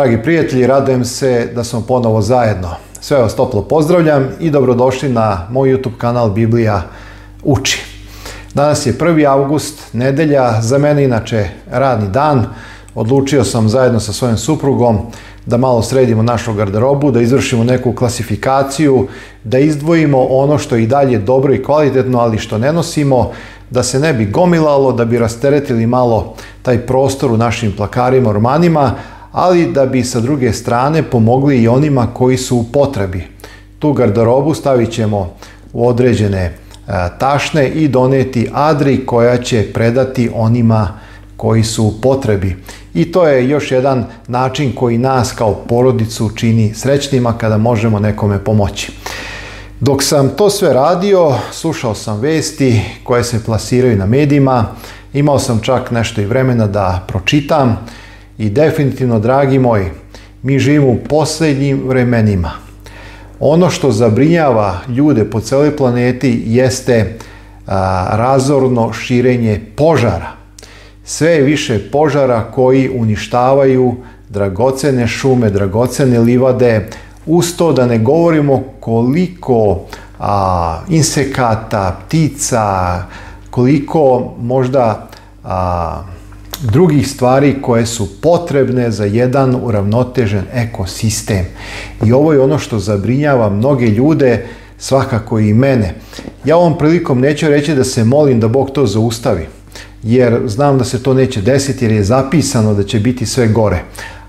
Dragi prijatelji, radujem se da smo ponovo zajedno. Sve vas toplo pozdravljam i dobrodošli na moj YouTube kanal Biblija Uči. Danas je 1. august, nedelja, za mene inače radni dan. Odlučio sam zajedno sa svojim suprugom da malo sredimo našu garderobu, da izvršimo neku klasifikaciju, da izdvojimo ono što je i dalje dobro i kvalitetno, ali što ne nosimo, da se ne bi gomilalo, da bi rasteretili malo taj prostor u našim plakarima, romanima, ali da bi sa druge strane pomogli i onima koji su u potrebi. Tu garderobu stavit ćemo u određene e, tašne i doneti Adri koja će predati onima koji su u potrebi. I to je još jedan način koji nas kao porodicu čini srećnima kada možemo nekome pomoći. Dok sam to sve radio, slušao sam vesti koje se plasiraju na medijima, imao sam čak nešto i vremena da pročitam, i definitivno, dragi moji, mi živimo u posljednjim vremenima. Ono što zabrinjava ljude po cijeloj planeti jeste razorno širenje požara. Sve više požara koji uništavaju dragocene šume, dragocene livade, uz to da ne govorimo koliko insekata, ptica, koliko možda drugih stvari koje su potrebne za jedan uravnotežen ekosistem. I ovo je ono što zabrinjava mnoge ljude, svakako i mene. Ja ovom prilikom neću reći da se molim da Bog to zaustavi, jer znam da se to neće desiti jer je zapisano da će biti sve gore.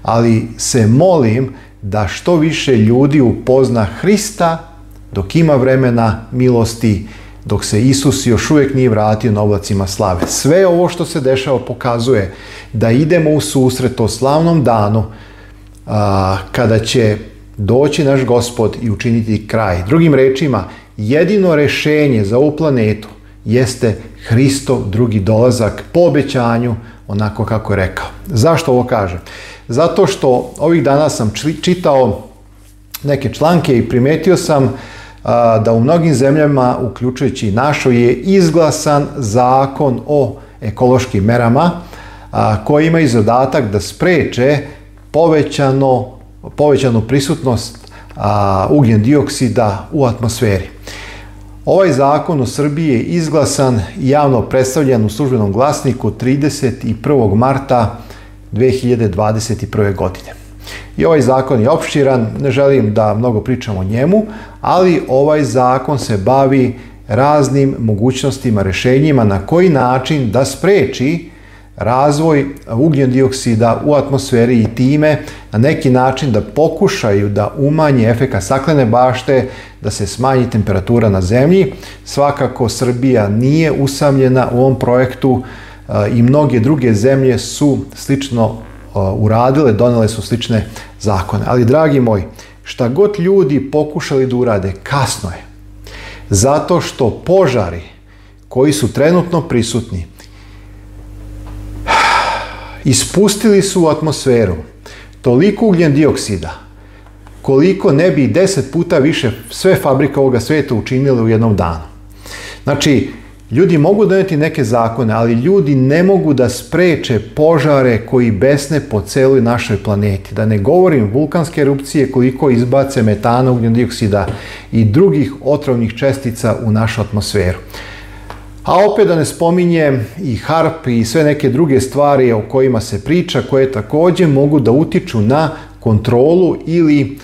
Ali se molim da što više ljudi upozna Hrista dok ima vremena milosti dok se Isus još uvijek nije vratio na oblacima slave. Sve ovo što se dešava pokazuje da idemo u susret o slavnom danu kada će doći naš gospod i učiniti kraj. Drugim rečima, jedino rješenje za ovu planetu jeste Hristo drugi dolazak po obećanju, onako kako je rekao. Zašto ovo kažem? Zato što ovih dana sam čitao neke članke i primetio sam da u mnogim zemljama, uključujući i našu, je izglasan zakon o ekološkim merama koji i zadatak da spreče povećanu prisutnost ugljen dioksida u atmosferi. Ovaj zakon u Srbiji je izglasan i javno predstavljen u službenom glasniku 31. marta 2021. godine. I ovaj zakon je opširan, ne želim da mnogo pričam o njemu, ali ovaj zakon se bavi raznim mogućnostima, rješenjima na koji način da spreči razvoj ugljen dioksida u atmosferi i time na neki način da pokušaju da umanje efeka saklene bašte, da se smanji temperatura na zemlji. Svakako Srbija nije usamljena u ovom projektu e, i mnoge druge zemlje su slično Uh, uradile, donele su slične zakone. Ali, dragi moj, šta god ljudi pokušali da urade, kasno je. Zato što požari koji su trenutno prisutni ispustili su u atmosferu toliko ugljen dioksida koliko ne bi deset puta više sve fabrike ovoga svijeta učinile u jednom danu. Znači, Ljudi mogu doneti neke zakone, ali ljudi ne mogu da spreče požare koji besne po celoj našoj planeti. Da ne govorim vulkanske erupcije koliko izbace metana, ugljen-dioksida i drugih otrovnih čestica u našu atmosferu. A opet da ne spominjem i harp i sve neke druge stvari o kojima se priča, koje također mogu da utiču na kontrolu ili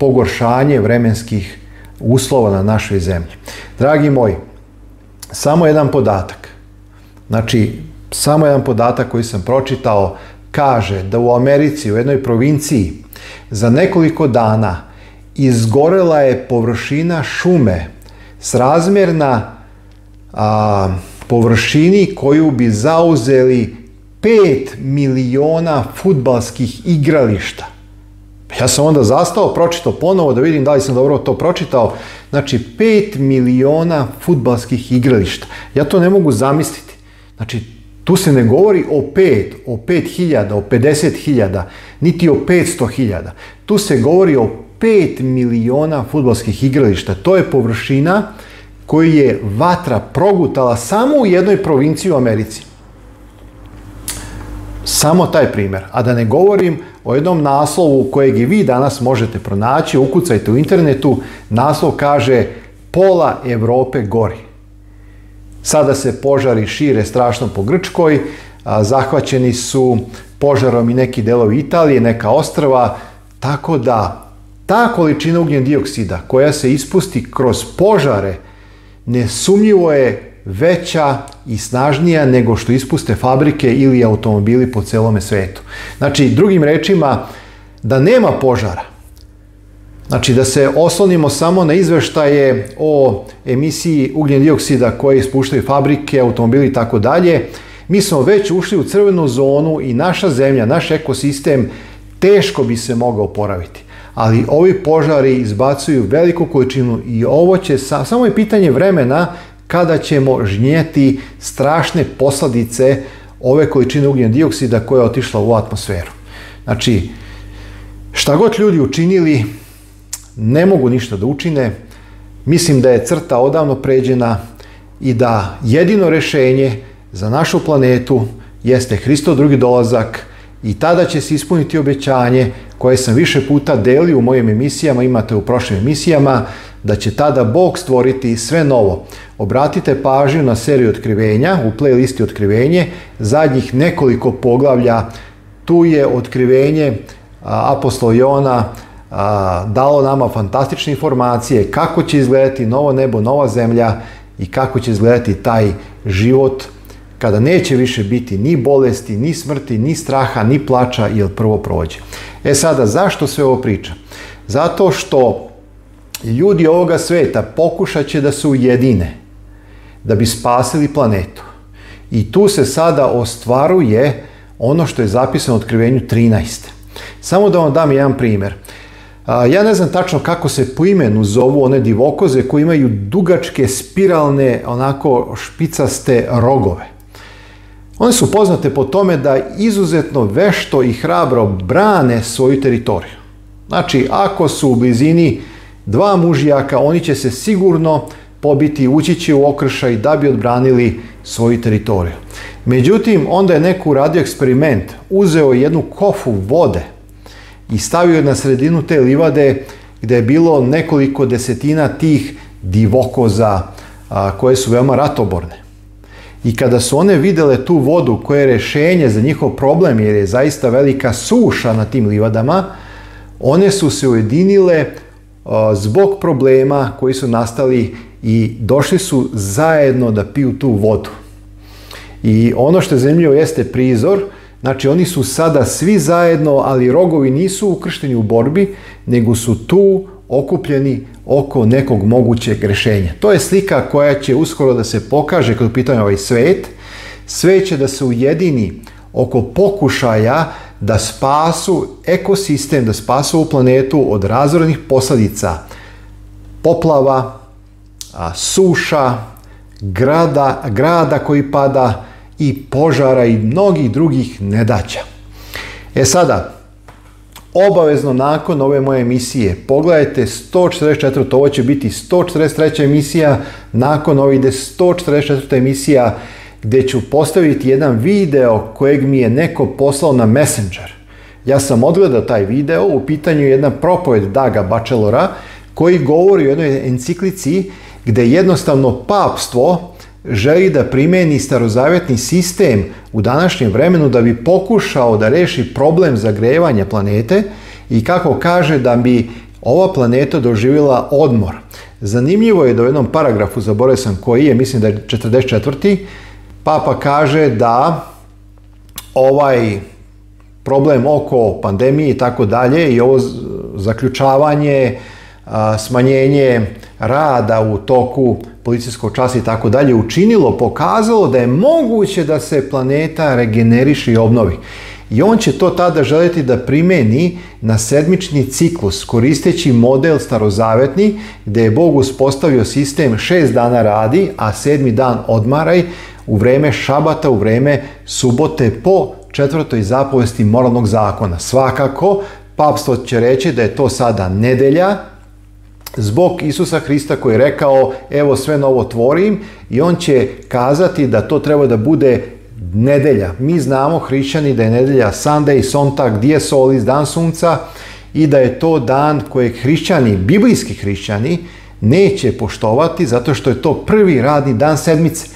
pogoršanje vremenskih uslova na našoj zemlji. Dragi moji, samo jedan podatak. Znači, samo jedan podatak koji sam pročitao kaže da u Americi, u jednoj provinciji, za nekoliko dana izgorela je površina šume razmjerna a, površini koju bi zauzeli 5 miliona futbalskih igrališta. Ja sam onda zastao, pročitao ponovo da vidim da li sam dobro to pročitao. Znači 5 miliona futbalskih igrališta. Ja to ne mogu zamisliti. Znači tu se ne govori o 5, o hiljada, o hiljada, niti o hiljada. Tu se govori o 5 miliona futbalskih igrališta. To je površina koju je vatra progutala samo u jednoj provinciji u Americi. Samo taj primjer. A da ne govorim o jednom naslovu kojeg i vi danas možete pronaći, ukucajte u internetu, naslov kaže pola Europe gori. Sada se požari šire strašno po Grčkoj, zahvaćeni su požarom i neki delovi Italije, neka ostrva, tako da ta količina ugljen dioksida koja se ispusti kroz požare nesumnjivo je veća i snažnija nego što ispuste fabrike ili automobili po celome svetu. Znači, drugim rečima, da nema požara, Znači da se oslonimo samo na izveštaje o emisiji ugljen dioksida koje ispuštaju fabrike, automobili i tako dalje, mi smo već ušli u crvenu zonu i naša zemlja, naš ekosistem teško bi se mogao oporaviti. Ali ovi požari izbacuju veliku količinu i ovo će, samo je pitanje vremena kada ćemo žnjeti strašne posladice ove količine ugljen dioksida koja je otišla u atmosferu. Znači, šta god ljudi učinili, ne mogu ništa da učine. Mislim da je crta odavno pređena i da jedino rješenje za našu planetu jeste Hristo drugi dolazak i tada će se ispuniti obećanje koje sam više puta delio u mojim emisijama, imate u prošlim emisijama, da će tada Bog stvoriti sve novo. Obratite pažnju na seriju otkrivenja, u playlisti otkrivenje, zadnjih nekoliko poglavlja, tu je otkrivenje apostola Jona dalo nama fantastične informacije kako će izgledati novo nebo, nova zemlja i kako će izgledati taj život kada neće više biti ni bolesti, ni smrti, ni straha, ni plaća, jer prvo prođe. E sada, zašto sve ovo priča? Zato što ljudi ovoga sveta pokušat će da se ujedine, da bi spasili planetu. I tu se sada ostvaruje ono što je zapisano u otkrivenju 13. Samo da vam dam jedan primjer. Ja ne znam tačno kako se po imenu zovu one divokoze koje imaju dugačke, spiralne, onako špicaste rogove. One su poznate po tome da izuzetno vešto i hrabro brane svoju teritoriju. Znači, ako su u blizini dva mužijaka, oni će se sigurno pobiti, ući će u okršaj da bi odbranili svoju teritoriju. Međutim, onda je neku uradio eksperiment, uzeo jednu kofu vode i stavio je na sredinu te livade gdje je bilo nekoliko desetina tih divokoza koje su veoma ratoborne. I kada su one vidjele tu vodu koje je rješenje za njihov problem jer je zaista velika suša na tim livadama, one su se ujedinile Eh, zbog problema koji su nastali i došli su zajedno da piju tu vodu. I ono što je zanimljivo jeste prizor, znači oni su sada svi zajedno, ali rogovi nisu ukršteni u borbi, nego su tu okupljeni oko nekog mogućeg rješenja. To je slika koja će uskoro da se pokaže kad pitanja ovaj svet. Sve će da se ujedini oko pokušaja da spasu ekosistem, da spasu ovu planetu od razornih posljedica poplava, suša, grada, grada koji pada i požara i mnogih drugih nedaća. E sada, obavezno nakon ove moje emisije pogledajte 144. Ovo će biti 143. emisija, nakon ovih 144. emisija gdje ću postaviti jedan video kojeg mi je neko poslao na Messenger. Ja sam odgledao taj video, u pitanju je jedna propoved Daga Bachelora koji govori o jednoj enciklici gdje jednostavno papstvo želi da primeni starozavjetni sistem u današnjem vremenu da bi pokušao da reši problem zagrevanja planete i kako kaže da bi ova planeta doživjela odmor. Zanimljivo je da u jednom paragrafu, zaboravio sam koji je, mislim da je 44 Papa kaže da ovaj problem oko pandemije i tako dalje i ovo zaključavanje, smanjenje rada u toku policijskog časa i tako dalje učinilo, pokazalo da je moguće da se planeta regeneriši i obnovi i on će to tada željeti da primeni na sedmični ciklus koristeći model starozavetni gdje je Bog uspostavio sistem šest dana radi, a sedmi dan odmaraj u vreme šabata, u vreme subote po četvrtoj zapovesti moralnog zakona. Svakako, papstvo će reći da je to sada nedelja, zbog Isusa Hrista koji je rekao evo sve novo tvorim i on će kazati da to treba da bude Nedelja. Mi znamo hrišćani da je nedelja Sunday, Sontag, Dije Solis, Dan sunca i da je to dan kojeg hrišćani, biblijski hrišćani, neće poštovati zato što je to prvi radni dan sedmice.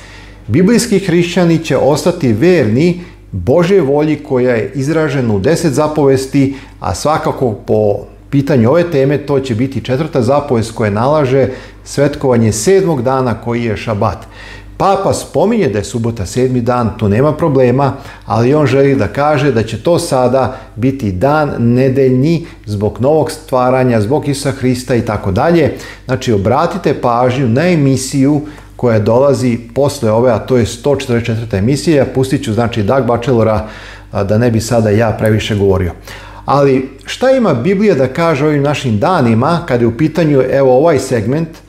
Biblijski hrišćani će ostati verni Bože volji koja je izražena u deset zapovesti, a svakako po pitanju ove teme to će biti četvrta zapovest koja nalaže svetkovanje sedmog dana koji je šabat. Papa spominje da je subota sedmi dan, tu nema problema, ali on želi da kaže da će to sada biti dan nedeljni zbog novog stvaranja, zbog Isa Hrista i tako dalje. Znači, obratite pažnju na emisiju koja dolazi posle ove, a to je 144. emisija. Pustit ću, znači, Dag bačelora da ne bi sada ja previše govorio. Ali šta ima Biblija da kaže ovim našim danima kada je u pitanju evo ovaj segment –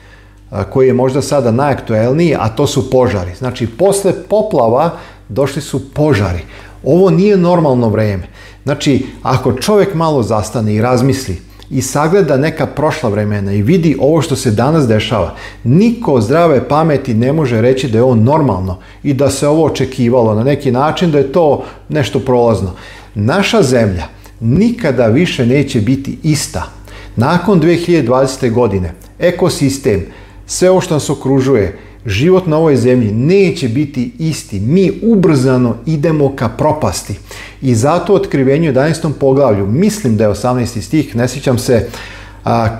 koji je možda sada najaktuelniji, a to su požari. Znači, posle poplava došli su požari. Ovo nije normalno vrijeme. Znači, ako čovjek malo zastane i razmisli i sagleda neka prošla vremena i vidi ovo što se danas dešava, niko zdrave pameti ne može reći da je ovo normalno i da se ovo očekivalo na neki način, da je to nešto prolazno. Naša zemlja nikada više neće biti ista. Nakon 2020. godine ekosistem, sve ovo što nas okružuje, život na ovoj zemlji neće biti isti. Mi ubrzano idemo ka propasti. I zato u otkrivenju 11. poglavlju, mislim da je 18. stih, ne sjećam se,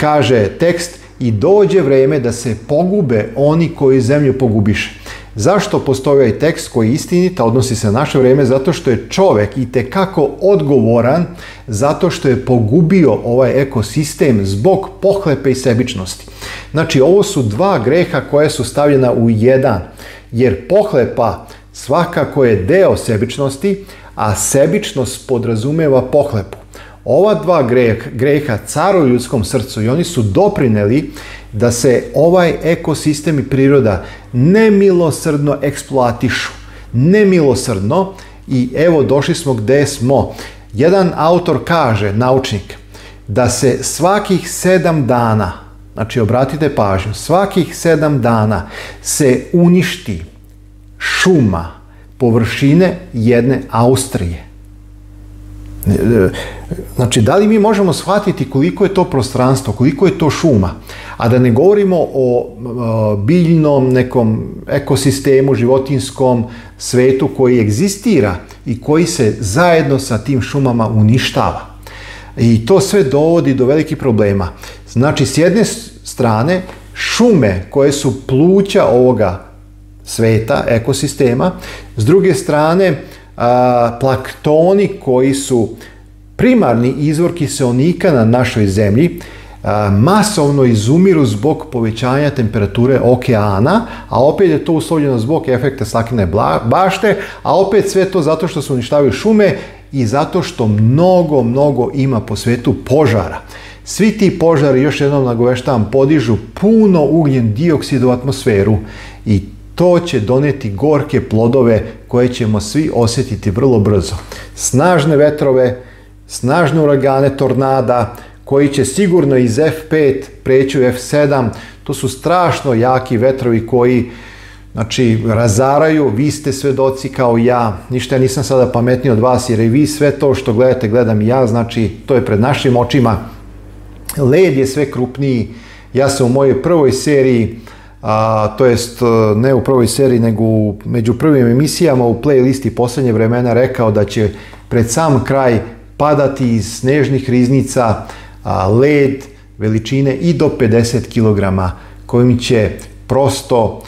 kaže tekst i dođe vrijeme da se pogube oni koji zemlju pogubiše. Zašto postoji ovaj tekst koji je istinit, odnosi se na naše vrijeme? Zato što je čovjek i tekako odgovoran zato što je pogubio ovaj ekosistem zbog pohlepe i sebičnosti. Znači, ovo su dva greha koja su stavljena u jedan, jer pohlepa svakako je deo sebičnosti, a sebičnost podrazumeva pohlepu. Ova dva greha caruju ljudskom srcu i oni su doprineli da se ovaj ekosistem i priroda nemilosrdno eksploatišu. Nemilosrdno i evo došli smo gde smo. Jedan autor kaže, naučnik, da se svakih sedam dana Znači, obratite pažnju, svakih sedam dana se uništi šuma površine jedne Austrije. Znači, da li mi možemo shvatiti koliko je to prostranstvo, koliko je to šuma? A da ne govorimo o biljnom nekom ekosistemu, životinskom svetu koji egzistira i koji se zajedno sa tim šumama uništava. I to sve dovodi do velikih problema. Znači, s jedne strane, šume koje su pluća ovoga sveta, ekosistema, s druge strane, plaktoni koji su primarni izvor kiseonika na našoj zemlji, masovno izumiru zbog povećanja temperature okeana, a opet je to uslovljeno zbog efekta slakine bašte, a opet sve to zato što su uništavaju šume i zato što mnogo, mnogo ima po svetu požara. Svi ti požari, još jednom nagoveštavam, podižu puno ugljen dioksid u atmosferu i to će donijeti gorke plodove koje ćemo svi osjetiti vrlo brzo. Snažne vetrove, snažne uragane tornada, koji će sigurno iz F5 preći u F7, to su strašno jaki vetrovi koji Znači, razaraju, vi ste svedoci kao ja, ništa nisam sada pametniji od vas jer i vi sve to što gledate gledam i ja, znači to je pred našim očima, Led je sve krupniji. Ja sam u mojoj prvoj seriji, a, to jest e, ne u prvoj seriji, nego među prvim emisijama u playlisti posljednje vremena rekao da će pred sam kraj padati iz snežnih riznica led veličine i do 50 kg kojim će prosto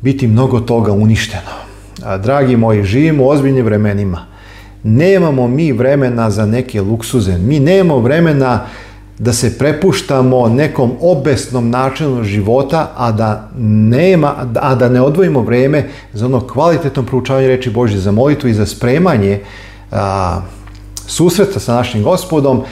biti mnogo toga uništeno. dragi moji, živimo u ozbiljnim vremenima. Nemamo mi vremena za neke luksuze. Mi nemamo vremena da se prepuštamo nekom obesnom načinu života, a da, nema, a da ne odvojimo vrijeme za ono kvalitetno proučavanje reči Božje za molitvu i za spremanje susreta sa našim gospodom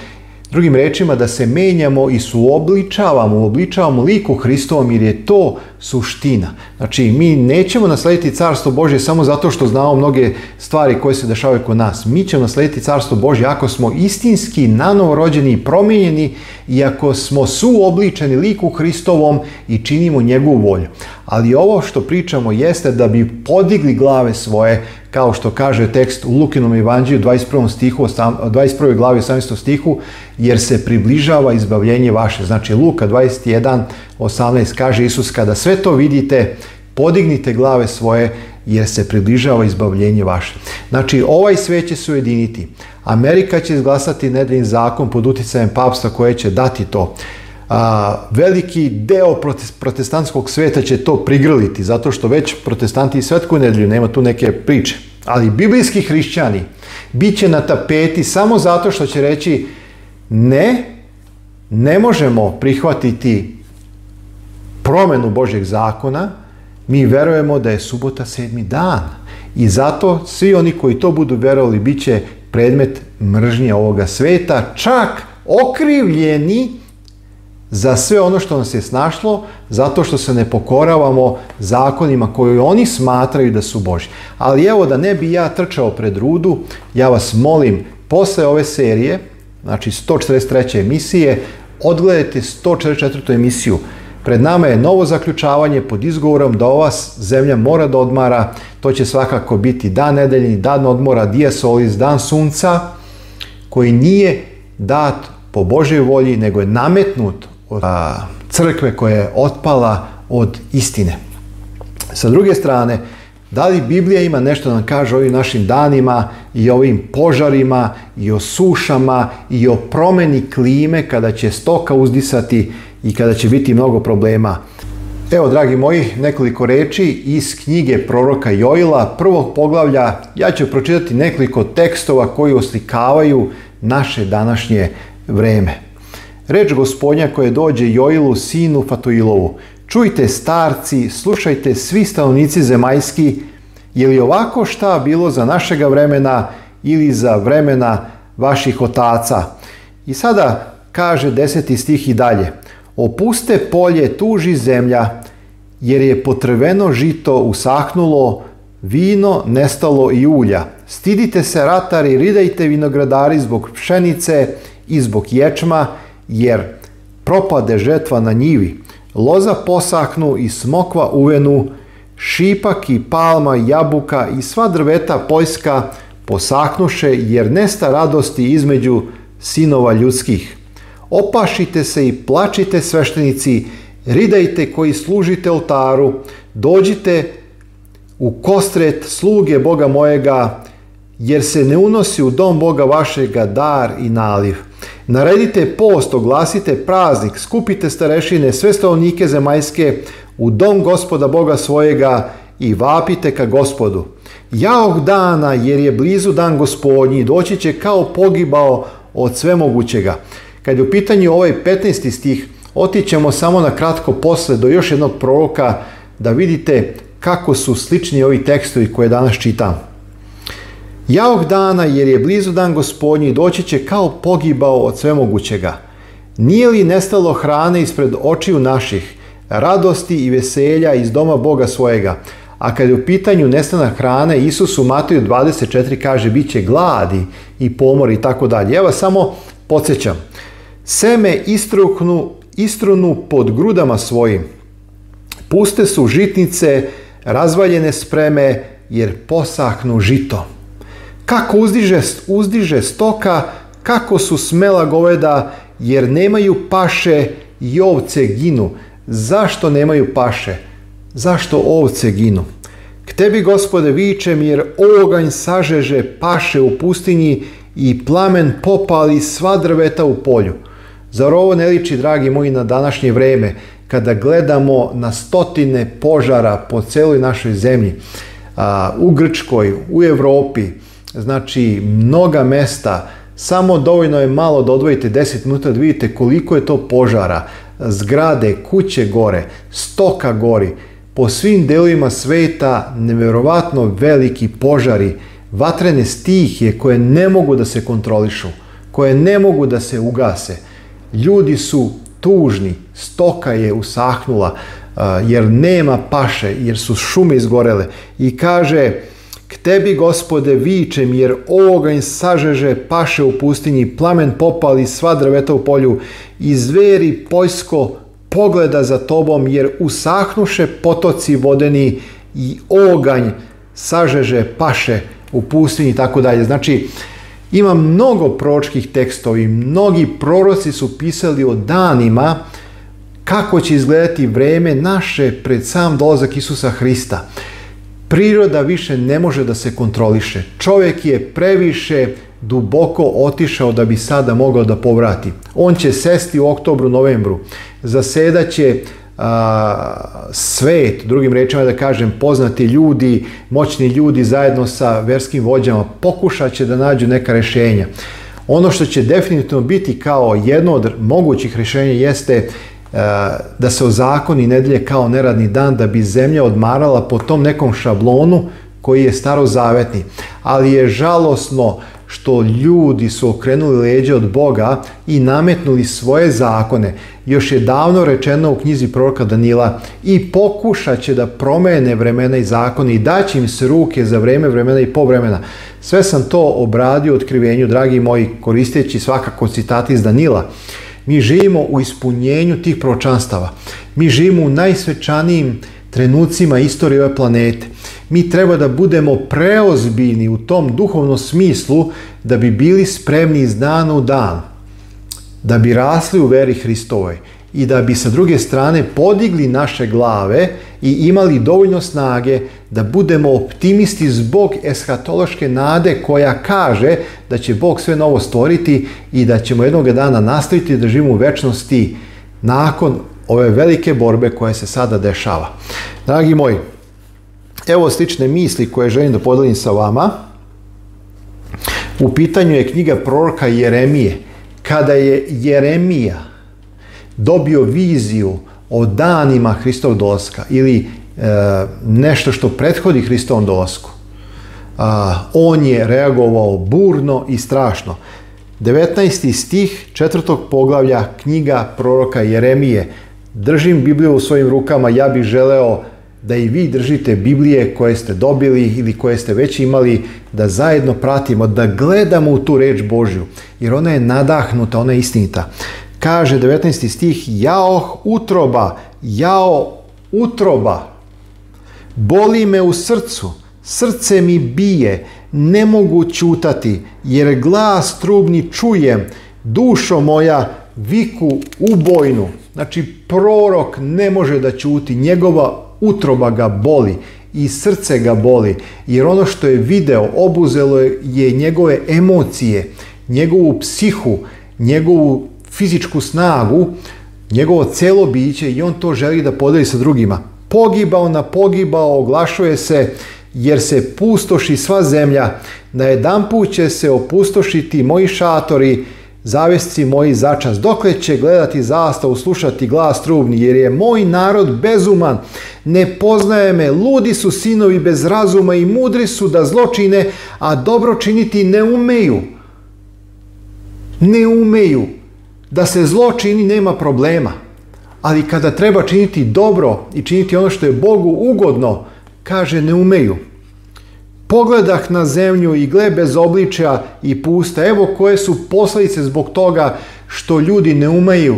Drugim rečima da se menjamo i suobličavamo, uobličavamo liku Hristovom jer je to suština. Znači mi nećemo naslediti carstvo Božje samo zato što znamo mnoge stvari koje se dešavaju kod nas. Mi ćemo naslediti carstvo Božje ako smo istinski nanovo rođeni i promijenjeni i ako smo suobličeni liku Hristovom i činimo njegovu volju. Ali ovo što pričamo jeste da bi podigli glave svoje kao što kaže tekst u Lukinom evanđelju 21. stihu, 21. glavi 18. stihu, jer se približava izbavljenje vaše. Znači Luka 21. 18. kaže Isus, kada sve to vidite, podignite glave svoje, jer se približava izbavljenje vaše. Znači, ovaj sve će se ujediniti. Amerika će izglasati nedeljni zakon pod utjecajem papstva koje će dati to. veliki deo protestantskog sveta će to prigrliti, zato što već protestanti i svetku nedlju, nema tu neke priče. Ali biblijski hrišćani bit će na tapeti samo zato što će reći ne, ne možemo prihvatiti promjenu Božjeg zakona, mi vjerujemo da je subota sedmi dan. I zato svi oni koji to budu vjerovali bit će predmet mržnje ovoga sveta, čak okrivljeni za sve ono što nas je snašlo, zato što se ne pokoravamo zakonima koji oni smatraju da su Boži. Ali evo, da ne bi ja trčao pred rudu, ja vas molim, posle ove serije, znači 143. emisije, odgledajte 144. emisiju. Pred nama je novo zaključavanje pod izgovorom da ova zemlja mora da odmara. To će svakako biti dan nedeljni, dan odmora, dia solis, dan sunca, koji nije dat po Božoj volji, nego je nametnut od crkve koja je otpala od istine. Sa druge strane, da li Biblija ima nešto da nam kaže o ovim našim danima i ovim požarima i o sušama i o promjeni klime kada će stoka uzdisati i kada će biti mnogo problema? Evo, dragi moji, nekoliko reči iz knjige proroka Joila, prvog poglavlja. Ja ću pročitati nekoliko tekstova koji oslikavaju naše današnje vreme. Reč gospodnja koje dođe Joilu, sinu Fatuilovu. Čujte starci, slušajte svi stanovnici zemaljski, je li ovako šta bilo za našega vremena ili za vremena vaših otaca? I sada kaže deseti stih i dalje. Opuste polje, tuži zemlja, jer je potrveno žito usahnulo, vino nestalo i ulja. Stidite se ratari, ridajte vinogradari zbog pšenice i zbog ječma, jer propade žetva na njivi, loza posaknu i smokva uvenu, šipak i palma, jabuka i sva drveta poljska posaknuše jer nesta radosti između sinova ljudskih. Opašite se i plačite sveštenici, ridajte koji služite oltaru, dođite u kostret sluge Boga mojega, jer se ne unosi u dom Boga vašega dar i naliv. Naredite post, oglasite praznik, skupite starešine, sve stanovnike zemaljske u dom gospoda Boga svojega i vapite ka gospodu. Jaog dana, jer je blizu dan gospodnji, doći će kao pogibao od svemogućega. Kad je u pitanju ovaj 15. stih, otićemo samo na kratko posle do još jednog proroka da vidite kako su slični ovi tekstovi koje danas čitam. Jaog dana jer je blizu dan gospodnji doći će kao pogibao od svemogućega. Nije li nestalo hrane ispred očiju naših, radosti i veselja iz doma Boga svojega? A kad je u pitanju nestana hrane, Isus u Mateju 24 kaže bit će gladi i pomor i tako dalje. Ja samo podsjećam. Seme istruknu, istrunu pod grudama svojim. Puste su žitnice, razvaljene spreme, jer posahnu žito kako uzdiže, uzdiže stoka, kako su smela goveda, jer nemaju paše i ovce ginu. Zašto nemaju paše? Zašto ovce ginu? K tebi, gospode, vičem, jer oganj sažeže paše u pustinji i plamen popali sva drveta u polju. Zar ovo ne liči, dragi moji, na današnje vrijeme, kada gledamo na stotine požara po celoj našoj zemlji, u Grčkoj, u Europi, znači mnoga mesta, samo dovoljno je malo da odvojite 10 minuta da vidite koliko je to požara, zgrade, kuće gore, stoka gori, po svim delovima sveta nevjerovatno veliki požari, vatrene stihije koje ne mogu da se kontrolišu, koje ne mogu da se ugase. Ljudi su tužni, stoka je usahnula eh, jer nema paše, jer su šume izgorele i kaže K tebi, gospode, vičem, jer oganj sažeže paše u pustinji, plamen popali sva drveta u polju, i zveri poljsko pogleda za tobom, jer usahnuše potoci vodeni i oganj sažeže paše u pustinji tako dalje. Znači, ima mnogo proročkih tekstovi, mnogi proroci su pisali o danima kako će izgledati vreme naše pred sam dolazak Isusa Hrista. Priroda više ne može da se kontroliše. Čovjek je previše duboko otišao da bi sada mogao da povrati. On će sesti u oktobru, novembru. Zasedaće a, svet, drugim rečima da kažem, poznati ljudi, moćni ljudi zajedno sa verskim vođama pokušat će da nađu neka rešenja. Ono što će definitivno biti kao jedno od mogućih rješenja jeste E, da se ozakoni nedjelje kao neradni dan da bi zemlja odmarala po tom nekom šablonu koji je starozavetni. Ali je žalosno što ljudi su okrenuli leđe od Boga i nametnuli svoje zakone. Još je davno rečeno u knjizi proroka Danila i pokušat će da promene vremena i zakone i daći im se ruke za vreme, vremena i povremena. Sve sam to obradio u otkrivenju, dragi moji, koristeći svakako citati iz Danila. Mi živimo u ispunjenju tih pročanstava. Mi živimo u najsvečanijim trenucima istorije ove planete. Mi treba da budemo preozbiljni u tom duhovnom smislu da bi bili spremni iz dana u dan, da bi rasli u veri Hristovoj, i da bi sa druge strane podigli naše glave i imali dovoljno snage da budemo optimisti zbog eshatološke nade koja kaže da će Bog sve novo stvoriti i da ćemo jednog dana nastaviti da živimo u večnosti nakon ove velike borbe koja se sada dešava. Dragi moji, evo slične misli koje želim da podelim sa vama. U pitanju je knjiga proroka Jeremije. Kada je Jeremija dobio viziju o danima Hristovog dolaska ili e, nešto što prethodi Hristovom dolasku on je reagovao burno i strašno. 19. stih četvrtog poglavlja knjiga proroka Jeremije. Držim Bibliju u svojim rukama, ja bih želeo da i vi držite Biblije koje ste dobili ili koje ste već imali, da zajedno pratimo, da gledamo u tu reč Božju, jer ona je nadahnuta, ona je istinita. Kaže 19. stih, jao utroba, jao utroba, boli me u srcu, srce mi bije, ne mogu čutati, jer glas trubni čujem, dušo moja viku ubojnu. Znači, prorok ne može da čuti, njegova utroba ga boli i srce ga boli, jer ono što je video obuzelo je njegove emocije, njegovu psihu, njegovu fizičku snagu, njegovo celo biće i on to želi da podeli sa drugima. Pogibao na pogibao, oglašuje se, jer se pustoši sva zemlja, na jedan put će se opustošiti moji šatori, zavesci moji začas, dokle će gledati zastavu, slušati glas trubni, jer je moj narod bezuman, ne poznaje me, ludi su sinovi bez razuma i mudri su da zločine, a dobro činiti ne umeju. Ne umeju da se zlo čini nema problema, ali kada treba činiti dobro i činiti ono što je Bogu ugodno, kaže ne umeju. Pogledah na zemlju i gle bez obličja i pusta, evo koje su posljedice zbog toga što ljudi ne umeju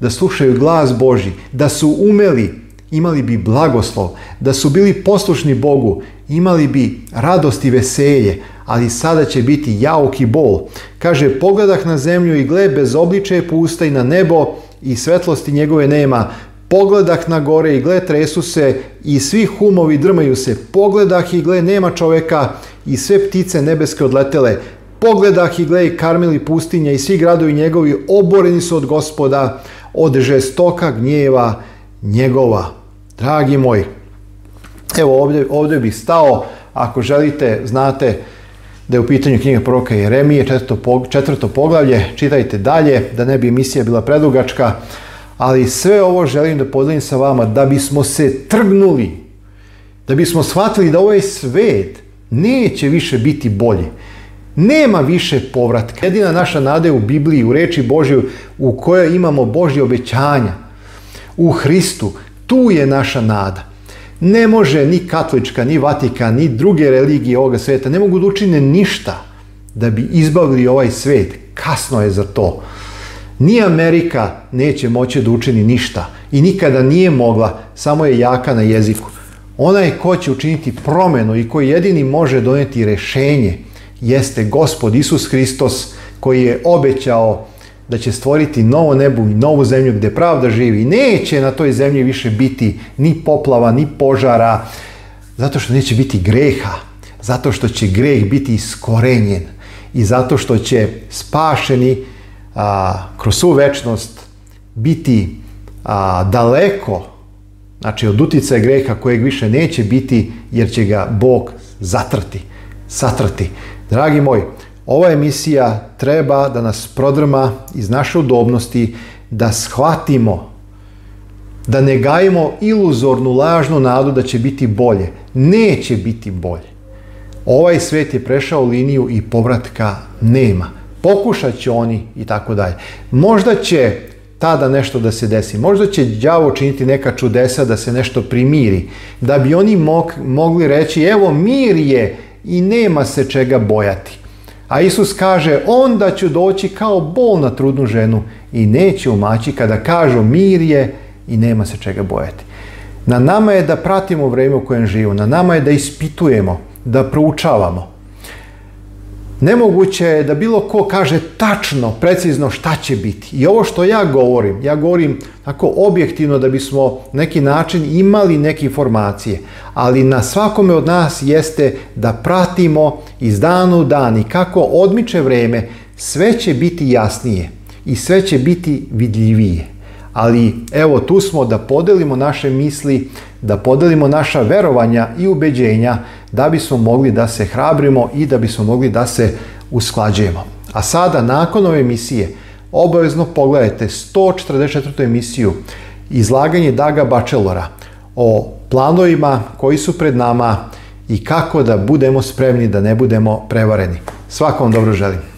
da slušaju glas Boži, da su umeli, imali bi blagoslov, da su bili poslušni Bogu, imali bi radost i veselje, ali sada će biti jauki bol. Kaže, pogledah na zemlju i gle, bez obliče je i na nebo i svetlosti njegove nema. Pogledah na gore i gle, tresu se i svi humovi drmaju se. Pogledah i gle, nema čoveka i sve ptice nebeske odletele. Pogledah i gle, i karmili pustinja i svi gradovi njegovi oboreni su od gospoda, od žestoka gnjeva njegova. Dragi moji, evo ovdje, ovdje bih stao, ako želite, znate, da je u pitanju knjiga proroka Jeremije, četvrto poglavlje, čitajte dalje, da ne bi emisija bila predugačka, ali sve ovo želim da podelim sa vama, da bismo se trgnuli, da bismo shvatili da ovaj svet neće više biti bolje. Nema više povratka. Jedina naša nada je u Bibliji, u reči Božju, u kojoj imamo Božje obećanja. U Hristu. Tu je naša nada. Ne može ni katolička, ni Vatika, ni druge religije ovoga svijeta, ne mogu da učine ništa da bi izbavili ovaj svijet. Kasno je za to. Ni Amerika neće moći da učini ništa i nikada nije mogla, samo je jaka na jeziku. Onaj ko će učiniti promjenu i koji jedini može donijeti rješenje jeste Gospod Isus Hristos koji je obećao da će stvoriti novo nebo i novu zemlju gdje pravda živi. Neće na toj zemlji više biti ni poplava, ni požara, zato što neće biti greha, zato što će greh biti iskorenjen i zato što će spašeni kroz svu večnost biti daleko znači od utjecaja greha kojeg više neće biti jer će ga Bog zatrti, satrti. Dragi moj. Ova emisija treba da nas prodrma iz naše udobnosti, da shvatimo, da ne gajimo iluzornu, lažnu nadu da će biti bolje. Neće biti bolje. Ovaj svet je prešao liniju i povratka nema. Pokušat će oni i tako dalje. Možda će tada nešto da se desi. Možda će đavo činiti neka čudesa da se nešto primiri. Da bi oni mogli reći evo mir je i nema se čega bojati. A Isus kaže, onda ću doći kao bol na trudnu ženu i neće umaći kada kažu mir je i nema se čega bojati. Na nama je da pratimo vrijeme u kojem živimo, na nama je da ispitujemo, da proučavamo. Nemoguće je da bilo ko kaže tačno, precizno šta će biti. I ovo što ja govorim, ja govorim tako objektivno da bismo neki način imali neke informacije, ali na svakome od nas jeste da pratimo iz dana u dan i kako odmiče vreme, sve će biti jasnije i sve će biti vidljivije. Ali evo tu smo da podelimo naše misli, da podelimo naša verovanja i ubeđenja da bismo mogli da se hrabrimo i da bismo mogli da se usklađujemo. A sada nakon ove emisije obavezno pogledajte 144. emisiju izlaganje Daga Bachelora o planovima koji su pred nama, i kako da budemo spremni da ne budemo prevareni. Svakom vam dobro želim.